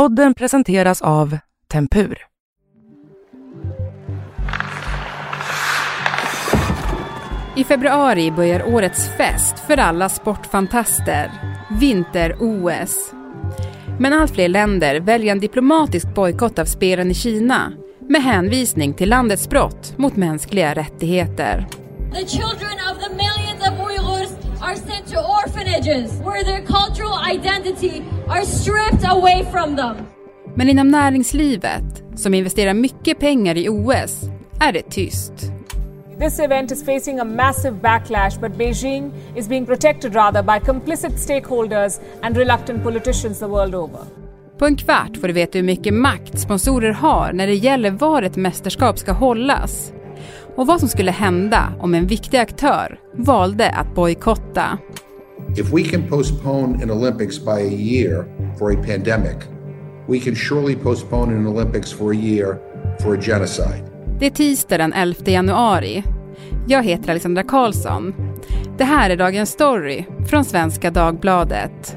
Podden presenteras av Tempur. I februari börjar årets fest för alla sportfantaster, vinter-OS. Men allt fler länder väljer en diplomatisk bojkott av spelen i Kina med hänvisning till landets brott mot mänskliga rättigheter. The children orphanages where their cultural identity are stripped away from them. Men inom näringslivet, som investerar mycket pengar i OS, är det tyst. This event is facing a massive backlash, but Beijing is being protected rather by complicit stakeholders and reluctant politicians the world over. På en kvart får du veta hur mycket makt sponsorer har när det gäller var ett mästerskap ska hållas och vad som skulle hända om en viktig aktör valde att bojkotta. If we can postpone an Olympics by a year for a pandemic, we can surely postpone an Olympics for a year for a genocide. Det är tisdag den 11 januari. Jag heter Alexandra Karlsson. Det här är dagens story från Svenska Dagbladet.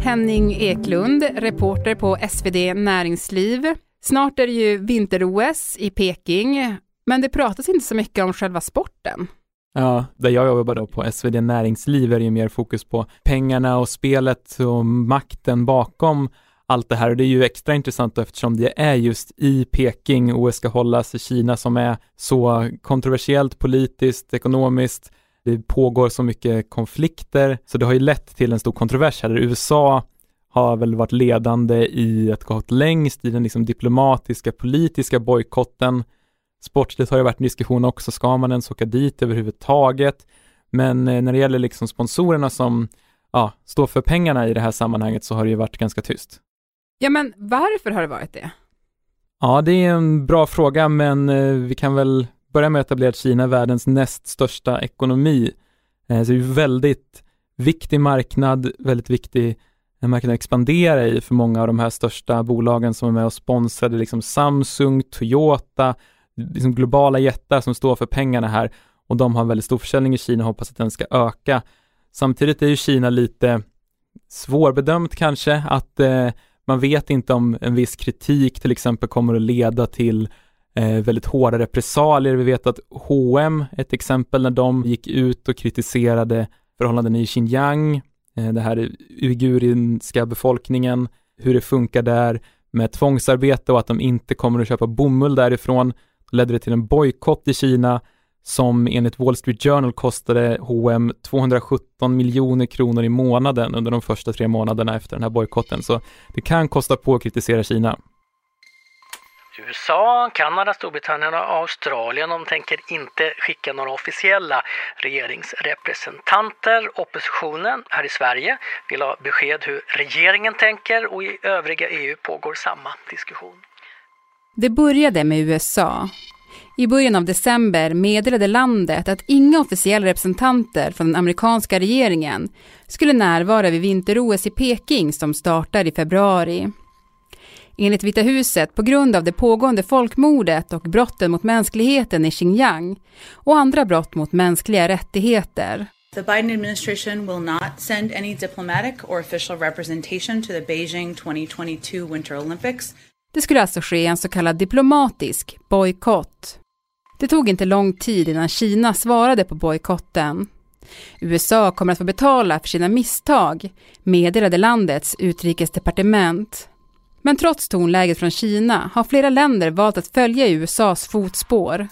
Henning Eklund, reporter på SvD Näringsliv. Snart är det ju vinter-OS i Peking, men det pratas inte så mycket om själva sporten. Ja, där jag jobbar då på SvD Näringsliv är det ju mer fokus på pengarna och spelet och makten bakom allt det här och det är ju extra intressant eftersom det är just i Peking OS ska hållas i Kina som är så kontroversiellt politiskt, ekonomiskt, det pågår så mycket konflikter så det har ju lett till en stor kontrovers här. USA har väl varit ledande i att gått längst i den liksom diplomatiska politiska bojkotten Sportsligt har det varit en diskussion också, ska man ens åka dit överhuvudtaget? Men eh, när det gäller liksom sponsorerna som ja, står för pengarna i det här sammanhanget så har det ju varit ganska tyst. Ja, men varför har det varit det? Ja, det är en bra fråga, men eh, vi kan väl börja med att etablera att Kina är världens näst största ekonomi. Eh, så det är ju väldigt viktig marknad, väldigt viktig marknad att expandera i för många av de här största bolagen som är med och sponsrade, liksom Samsung, Toyota, liksom globala jättar som står för pengarna här och de har en väldigt stor försäljning i Kina och hoppas att den ska öka. Samtidigt är ju Kina lite svårbedömt kanske, att eh, man vet inte om en viss kritik till exempel kommer att leda till eh, väldigt hårda repressalier. Vi vet att H&M ett exempel när de gick ut och kritiserade förhållanden i Xinjiang, Eh, det här uigurinska befolkningen, hur det funkar där med tvångsarbete och att de inte kommer att köpa bomull därifrån ledde det till en bojkott i Kina som enligt Wall Street Journal kostade H&M 217 miljoner kronor i månaden under de första tre månaderna efter den här bojkotten. Så det kan kosta på att kritisera Kina. USA, Kanada, Storbritannien och Australien de tänker inte skicka några officiella regeringsrepresentanter. Oppositionen här i Sverige vill ha besked hur regeringen tänker och i övriga EU pågår samma diskussion. Det började med USA. I början av december meddelade landet att inga officiella representanter från den amerikanska regeringen skulle närvara vid vinter-OS i Peking som startar i februari. Enligt Vita huset på grund av det pågående folkmordet och brotten mot mänskligheten i Xinjiang och andra brott mot mänskliga rättigheter. The Biden administration will not send any diplomatic or official representation to the Beijing 2022 Winter Olympics det skulle alltså ske en så kallad diplomatisk bojkott. Det tog inte lång tid innan Kina svarade på bojkotten. USA kommer att få betala för sina misstag, meddelade landets utrikesdepartement. Men trots tonläget från Kina har flera länder valt att följa i USAs fotspår.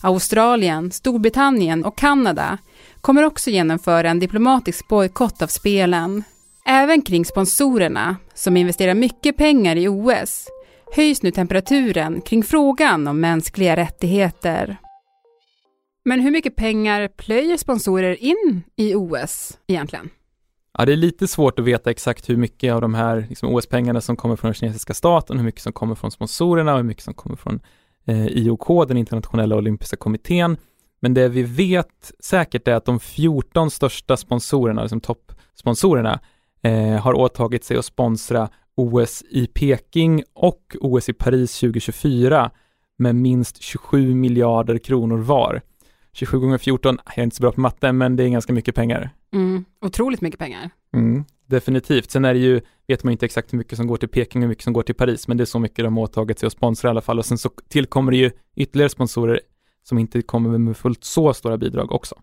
Australien, Storbritannien och Kanada kommer också genomföra en diplomatisk bojkott av spelen. Även kring sponsorerna, som investerar mycket pengar i OS, höjs nu temperaturen kring frågan om mänskliga rättigheter. Men hur mycket pengar plöjer sponsorer in i OS egentligen? Ja, det är lite svårt att veta exakt hur mycket av de här liksom, OS-pengarna som kommer från den kinesiska staten, hur mycket som kommer från sponsorerna och hur mycket som kommer från eh, IOK, den internationella olympiska kommittén. Men det vi vet säkert är att de 14 största sponsorerna, liksom toppsponsorerna, eh, har åtagit sig att sponsra OS i Peking och OS i Paris 2024 med minst 27 miljarder kronor var. 27 gånger 14, jag är inte så bra på matte, men det är ganska mycket pengar. Mm, otroligt mycket pengar. Mm, definitivt. Sen är det ju, vet man inte exakt hur mycket som går till Peking och hur mycket som går till Paris, men det är så mycket de åtagit sig att sponsra i alla fall. Och sen så tillkommer det ju ytterligare sponsorer som inte kommer med fullt så stora bidrag också.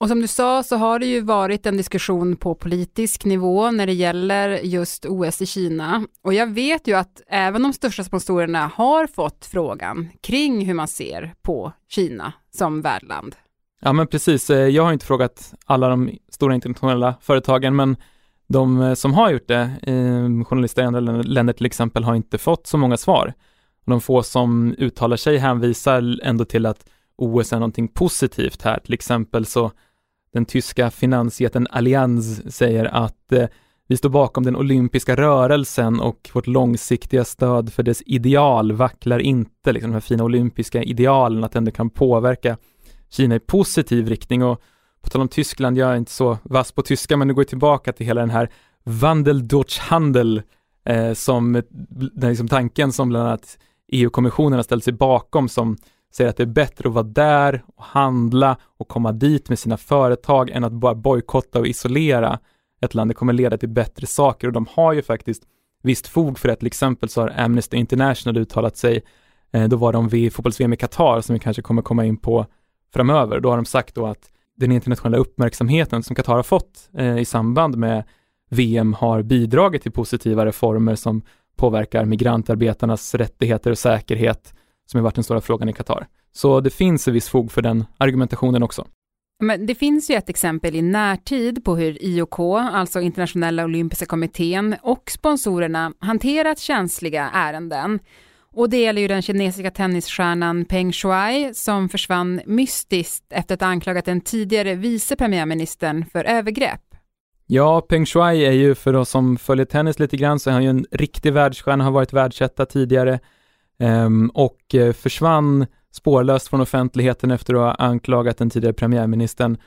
Och som du sa så har det ju varit en diskussion på politisk nivå när det gäller just OS i Kina. Och jag vet ju att även de största sponsorerna har fått frågan kring hur man ser på Kina som värdland. Ja men precis, eh, jag har inte frågat alla de stora internationella företagen men de eh, som har gjort det, ehm, journalister i andra länder till exempel, har inte fått så många svar. De få som uttalar sig hänvisar ändå till att OS är någonting positivt här. Till exempel så den tyska finansjätten Allianz säger att eh, vi står bakom den olympiska rörelsen och vårt långsiktiga stöd för dess ideal vacklar inte, liksom de här fina olympiska idealen, att det ändå kan påverka Kina i positiv riktning och på tal om Tyskland, jag är inte så vass på tyska, men nu går jag tillbaka till hela den här Wandel durch Handel, eh, som den liksom tanken som bland annat EU-kommissionen har ställt sig bakom som säger att det är bättre att vara där och handla och komma dit med sina företag än att bara bojkotta och isolera ett land. Det kommer leda till bättre saker och de har ju faktiskt visst fog för det. Till exempel så har Amnesty International uttalat sig, eh, då var de vid fotbolls-VM i Qatar som vi kanske kommer komma in på framöver. Då har de sagt då att den internationella uppmärksamheten som Qatar har fått eh, i samband med VM har bidragit till positiva reformer som påverkar migrantarbetarnas rättigheter och säkerhet som har varit den stora frågan i Qatar. Så det finns en viss fog för den argumentationen också. Men det finns ju ett exempel i närtid på hur IOK, alltså Internationella Olympiska Kommittén och sponsorerna hanterat känsliga ärenden. Och det gäller ju den kinesiska tennisstjärnan Peng Shuai som försvann mystiskt efter att ha anklagat den tidigare vice premiärministern för övergrepp. Ja, Peng Shuai är ju för oss som följer tennis lite grann så är han ju en riktig världsstjärna, har varit världsetta tidigare ehm, och eh, försvann spårlöst från offentligheten efter att ha anklagat den tidigare premiärministern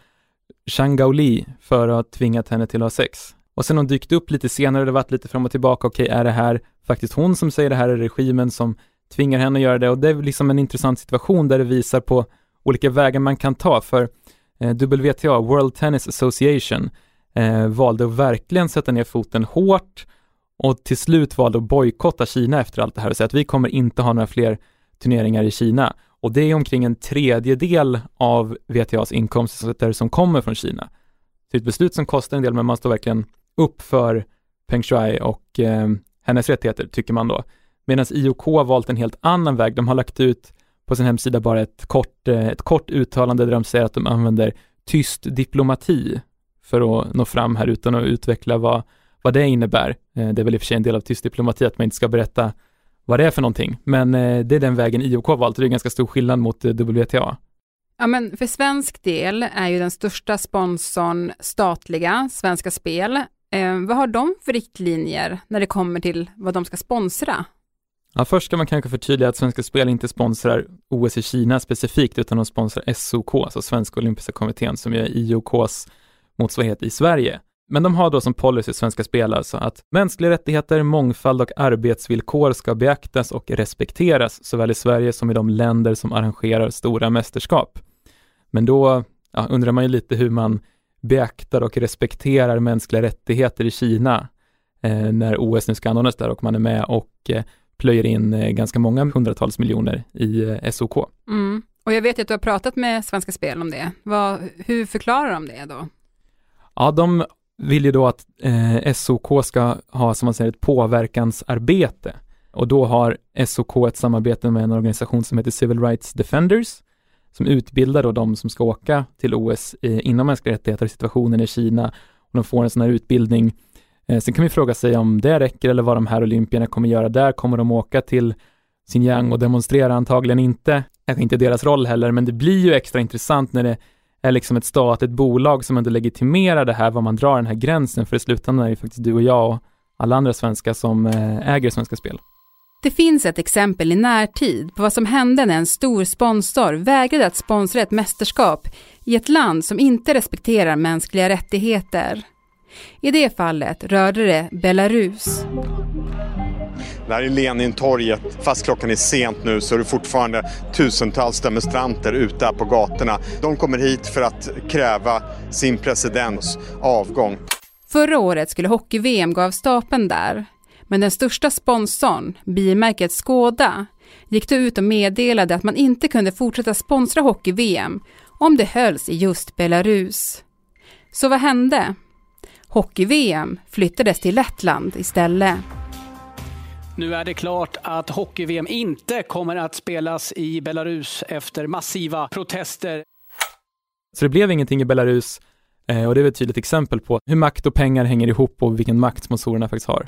Zhang Gaoli för att ha tvingat henne till att ha sex. Och sen har hon dykt upp lite senare, det har varit lite fram och tillbaka, okej, okay, är det här faktiskt hon som säger det här, är regimen som tvingar henne att göra det? Och det är liksom en intressant situation där det visar på olika vägar man kan ta, för eh, WTA, World Tennis Association, eh, valde att verkligen sätta ner foten hårt och till slut valde att bojkotta Kina efter allt det här och säga att vi kommer inte ha några fler turneringar i Kina. Och det är omkring en tredjedel av WTAs inkomster som kommer från Kina. Så ett beslut som kostar en del, men man står verkligen upp för Peng Shuai och eh, hennes rättigheter, tycker man då. Medan IOK har valt en helt annan väg. De har lagt ut på sin hemsida bara ett kort, eh, ett kort uttalande där de säger att de använder tyst diplomati för att nå fram här utan att utveckla vad, vad det innebär. Eh, det är väl i och för sig en del av tyst diplomati att man inte ska berätta vad det är för någonting, men eh, det är den vägen IOK har valt och det är ganska stor skillnad mot WTA. Ja, men för svensk del är ju den största sponsorn statliga, Svenska Spel. Eh, vad har de för riktlinjer när det kommer till vad de ska sponsra? Ja, först ska man kanske förtydliga att Svenska Spel inte sponsrar OS i Kina specifikt, utan de sponsrar SOK, alltså Svenska Olympiska Kommittén, som är IOKs motsvarighet i Sverige. Men de har då som policy Svenska Spel alltså att mänskliga rättigheter, mångfald och arbetsvillkor ska beaktas och respekteras såväl i Sverige som i de länder som arrangerar stora mästerskap. Men då ja, undrar man ju lite hur man beaktar och respekterar mänskliga rättigheter i Kina eh, när OS nu ska anordnas där och man är med och eh, plöjer in eh, ganska många hundratals miljoner i eh, SOK. Mm. Och jag vet att du har pratat med Svenska Spel om det. Vad, hur förklarar de det då? Ja, de vill ju då att eh, SOK ska ha, som man säger, ett påverkansarbete. Och då har SOK ett samarbete med en organisation som heter Civil Rights Defenders, som utbildar då de som ska åka till OS inom mänskliga rättigheter, situationen i Kina, och de får en sån här utbildning. Eh, sen kan vi fråga sig om det räcker eller vad de här olympierna kommer göra där. Kommer de åka till Xinjiang och demonstrera? Antagligen inte. Kanske inte deras roll heller, men det blir ju extra intressant när det är liksom ett statligt bolag som ändå legitimerar det här, var man drar den här gränsen, för i slutändan är det faktiskt du och jag och alla andra svenskar som eh, äger Svenska Spel. Det finns ett exempel i närtid på vad som hände när en stor sponsor vägrade att sponsra ett mästerskap i ett land som inte respekterar mänskliga rättigheter. I det fallet rörde det Belarus. Det här är Lenintorget. Fast klockan är sent nu så är det fortfarande tusentals demonstranter ute på gatorna. De kommer hit för att kräva sin presidents avgång. Förra året skulle hockey-VM gå av stapeln där. Men den största sponsorn, bilmärket Skoda, gick då ut och meddelade att man inte kunde fortsätta sponsra hockey-VM om det hölls i just Belarus. Så vad hände? Hockey-VM flyttades till Lettland istället. Nu är det klart att hockey-VM inte kommer att spelas i Belarus efter massiva protester. Så det blev ingenting i Belarus eh, och det är ett tydligt exempel på hur makt och pengar hänger ihop och vilken makt sponsorerna faktiskt har.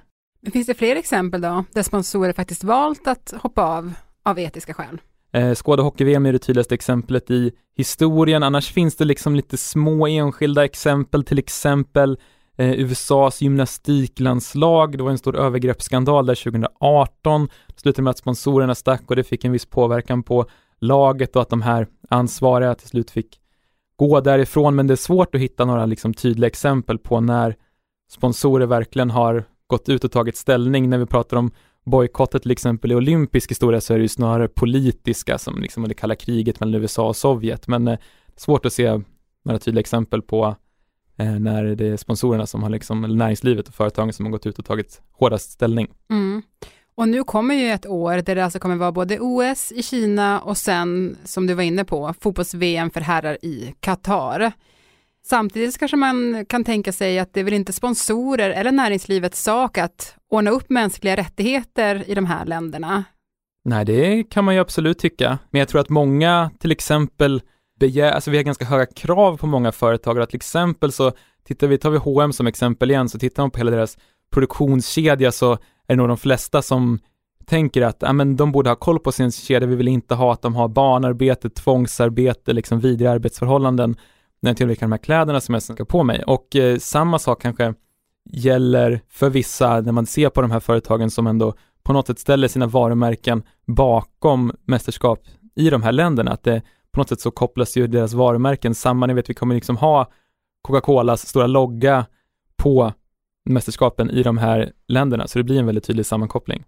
Finns det fler exempel då, där sponsorer faktiskt valt att hoppa av av etiska skäl? Eh, Skåda Hockey-VM är det tydligaste exemplet i historien, annars finns det liksom lite små enskilda exempel, till exempel eh, USAs gymnastiklandslag, det var en stor övergreppsskandal där 2018, det slutade med att sponsorerna stack och det fick en viss påverkan på laget och att de här ansvariga till slut fick gå därifrån, men det är svårt att hitta några liksom tydliga exempel på när sponsorer verkligen har gått ut och tagit ställning. När vi pratar om bojkotter till exempel i olympisk historia så är det ju snarare politiska som liksom det kalla kriget mellan USA och Sovjet, men eh, svårt att se några tydliga exempel på eh, när det är sponsorerna som har liksom, eller näringslivet och företagen som har gått ut och tagit hårdast ställning. Mm. Och nu kommer ju ett år där det alltså kommer vara både OS i Kina och sen, som du var inne på, fotbolls-VM för herrar i Qatar. Samtidigt kanske man kan tänka sig att det är väl inte sponsorer eller näringslivets sak att ordna upp mänskliga rättigheter i de här länderna. Nej, det kan man ju absolut tycka. Men jag tror att många till exempel begär, alltså vi har ganska höga krav på många företagare, Till exempel så tittar vi, tar vi H&M som exempel igen, så tittar man på hela deras produktionskedja så är det nog de flesta som tänker att ja, men de borde ha koll på sin kedja. Vi vill inte ha att de har barnarbete, tvångsarbete, liksom vidriga arbetsförhållanden när jag tillverkar de här kläderna som jag ska på mig. Och eh, samma sak kanske gäller för vissa när man ser på de här företagen som ändå på något sätt ställer sina varumärken bakom mästerskap i de här länderna, att det på något sätt så kopplas ju deras varumärken samman. Ni vet, vi kommer liksom ha Coca-Colas stora logga på mästerskapen i de här länderna, så det blir en väldigt tydlig sammankoppling.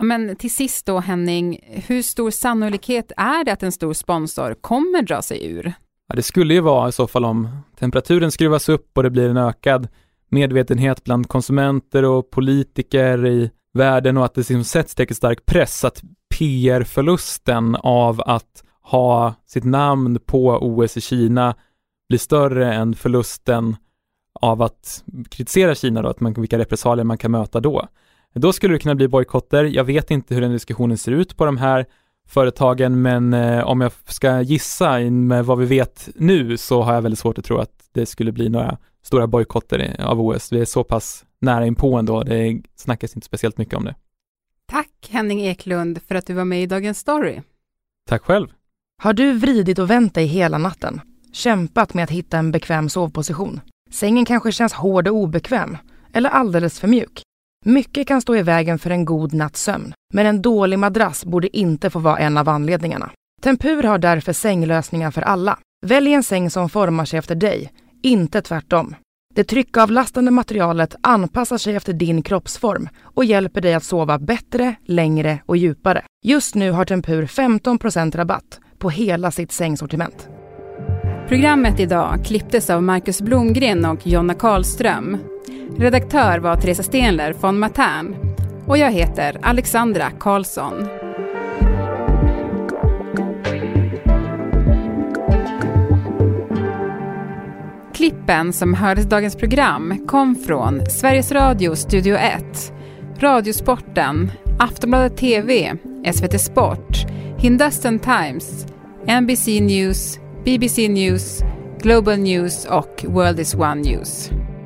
Men till sist då Henning, hur stor sannolikhet är det att en stor sponsor kommer dra sig ur? Ja, det skulle ju vara i så fall om temperaturen skruvas upp och det blir en ökad medvetenhet bland konsumenter och politiker i världen och att det liksom sätts tillräckligt stark press att PR-förlusten av att ha sitt namn på OS i Kina blir större än förlusten av att kritisera Kina då, att man, vilka repressalier man kan möta då. Då skulle det kunna bli bojkotter. Jag vet inte hur den diskussionen ser ut på de här företagen, men eh, om jag ska gissa med vad vi vet nu så har jag väldigt svårt att tro att det skulle bli några stora bojkotter av OS. Vi är så pass nära inpå ändå, det snackas inte speciellt mycket om det. Tack Henning Eklund för att du var med i Dagens Story. Tack själv. Har du vridit och vänt dig hela natten? Kämpat med att hitta en bekväm sovposition? Sängen kanske känns hård och obekväm? Eller alldeles för mjuk? Mycket kan stå i vägen för en god natts sömn, men en dålig madrass borde inte få vara en av anledningarna. Tempur har därför sänglösningar för alla. Välj en säng som formar sig efter dig, inte tvärtom. Det tryckavlastande materialet anpassar sig efter din kroppsform och hjälper dig att sova bättre, längre och djupare. Just nu har Tempur 15% rabatt på hela sitt sängsortiment. Programmet idag klipptes av Marcus Blomgren och Jonna Karlström. Redaktör var Teresa Stenler von Matern och jag heter Alexandra Karlsson. Klippen som hördes i dagens program kom från Sveriges Radio Studio 1, Radiosporten, Aftonbladet TV, SVT Sport, Hindustan Times, NBC News, BBC News, Global News och World is One News.